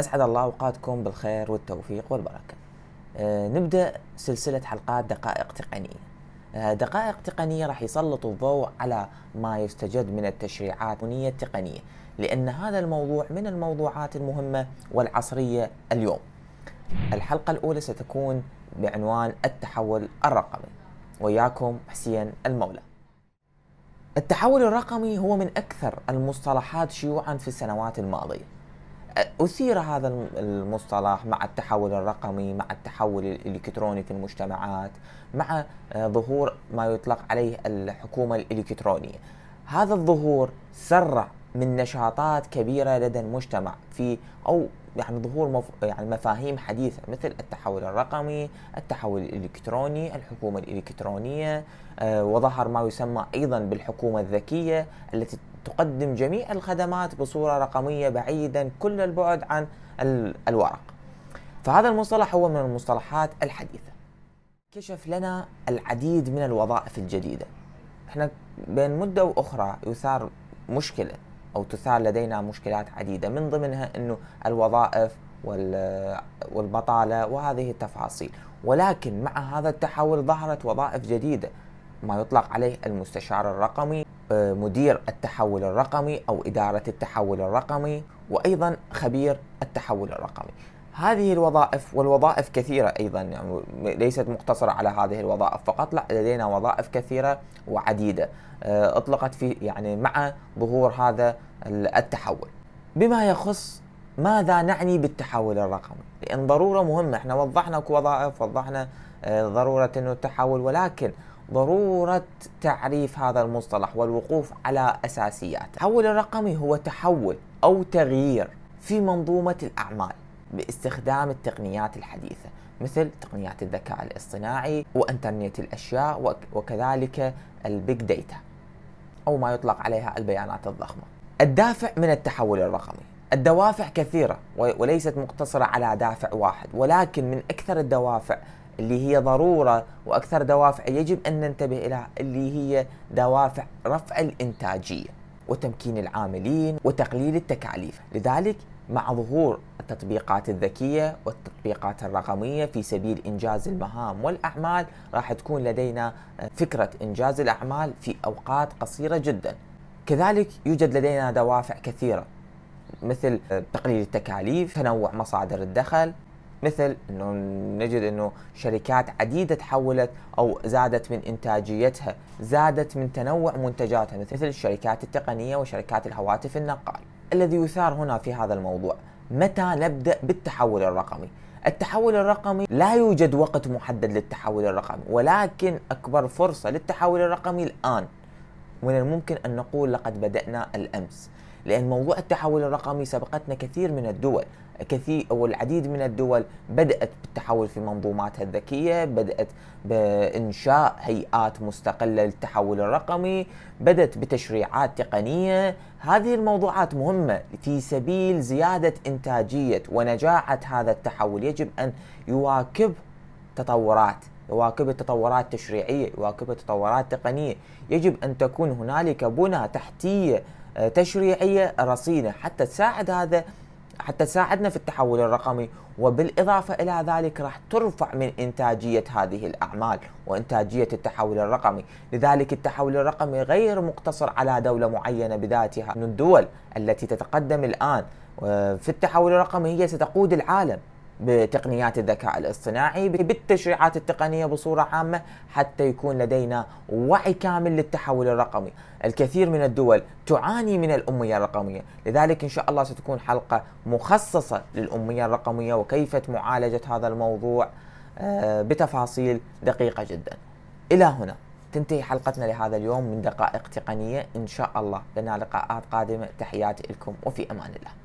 أسعد الله أوقاتكم بالخير والتوفيق والبركة. أه نبدأ سلسلة حلقات دقائق تقنية. أه دقائق تقنية راح يسلط الضوء على ما يستجد من التشريعات التقنية لأن هذا الموضوع من الموضوعات المهمة والعصرية اليوم. الحلقة الأولى ستكون بعنوان التحول الرقمي. وياكم حسين المولى. التحول الرقمي هو من أكثر المصطلحات شيوعا في السنوات الماضية. أثير هذا المصطلح مع التحول الرقمي مع التحول الإلكتروني في المجتمعات مع آه، ظهور ما يطلق عليه الحكومة الإلكترونية. هذا الظهور سرع من نشاطات كبيرة لدى المجتمع في أو يعني ظهور مف... يعني مفاهيم حديثة مثل التحول الرقمي، التحول الإلكتروني، الحكومة الإلكترونية، آه وظهر ما يسمى أيضا بالحكومة الذكية التي تقدم جميع الخدمات بصورة رقمية بعيدا كل البعد عن الورق. فهذا المصطلح هو من المصطلحات الحديثة. كشف لنا العديد من الوظائف الجديدة. إحنا بين مدة وأخرى يثار مشكلة أو تثار لدينا مشكلات عديدة من ضمنها أنه الوظائف والبطالة وهذه التفاصيل. ولكن مع هذا التحول ظهرت وظائف جديدة ما يطلق عليه المستشار الرقمي مدير التحول الرقمي أو إدارة التحول الرقمي وأيضا خبير التحول الرقمي. هذه الوظائف والوظائف كثيرة أيضا يعني ليست مقتصرة على هذه الوظائف فقط لا لدينا وظائف كثيرة وعديدة آه، أطلقت في يعني مع ظهور هذا التحول. بما يخص ماذا نعني بالتحول الرقمي؟ لأن ضرورة مهمة إحنا وضحنا وظائف وضحنا آه، ضرورة إنه التحول ولكن ضرورة تعريف هذا المصطلح والوقوف على أساسياته. التحول الرقمي هو تحول أو تغيير في منظومة الأعمال باستخدام التقنيات الحديثة مثل تقنيات الذكاء الاصطناعي وإنترنت الأشياء وكذلك ال Big Data أو ما يطلق عليها البيانات الضخمة. الدافع من التحول الرقمي. الدوافع كثيرة وليست مقتصرة على دافع واحد ولكن من أكثر الدوافع اللي هي ضرورة وأكثر دوافع يجب أن ننتبه لها اللي هي دوافع رفع الإنتاجية وتمكين العاملين وتقليل التكاليف، لذلك مع ظهور التطبيقات الذكية والتطبيقات الرقمية في سبيل إنجاز المهام والأعمال راح تكون لدينا فكرة إنجاز الأعمال في أوقات قصيرة جدا. كذلك يوجد لدينا دوافع كثيرة مثل تقليل التكاليف، تنوع مصادر الدخل، مثل إنه نجد إنه شركات عديدة تحولت أو زادت من إنتاجيتها، زادت من تنوع منتجاتها مثل الشركات التقنية وشركات الهواتف النقال. الذي يثار هنا في هذا الموضوع، متى نبدأ بالتحول الرقمي؟ التحول الرقمي لا يوجد وقت محدد للتحول الرقمي، ولكن أكبر فرصة للتحول الرقمي الآن. من الممكن أن نقول لقد بدأنا الأمس. لأن موضوع التحول الرقمي سبقتنا كثير من الدول كثير أو العديد من الدول بدأت بالتحول في منظوماتها الذكية، بدأت بإنشاء هيئات مستقلة للتحول الرقمي، بدأت بتشريعات تقنية، هذه الموضوعات مهمة في سبيل زيادة إنتاجية ونجاعة هذا التحول، يجب أن يواكب تطورات يواكب التطورات التشريعية، يواكب التطورات التقنية، يجب أن تكون هنالك بنى تحتية آه، تشريعية رصينة. حتى تساعد هذا حتى تساعدنا في التحول الرقمي وبالإضافة إلى ذلك راح ترفع من إنتاجية هذه الأعمال وإنتاجية التحول الرقمي. لذلك التحول الرقمي غير مقتصر على دولة معينة بذاتها. من الدول التي تتقدم الآن آه، في التحول الرقمي هي ستقود العالم. بتقنيات الذكاء الاصطناعي بالتشريعات التقنية بصورة عامة حتى يكون لدينا وعي كامل للتحول الرقمي. الكثير من الدول تعاني من الأمية الرقمية. لذلك إن شاء الله ستكون حلقة مخصصة للأمية الرقمية وكيفية معالجة هذا الموضوع آه، بتفاصيل دقيقة جدا. إلى هنا. تنتهي حلقتنا لهذا اليوم من دقائق تقنية. إن شاء الله لنا لقاءات قادمة. تحياتي لكم وفي أمان الله.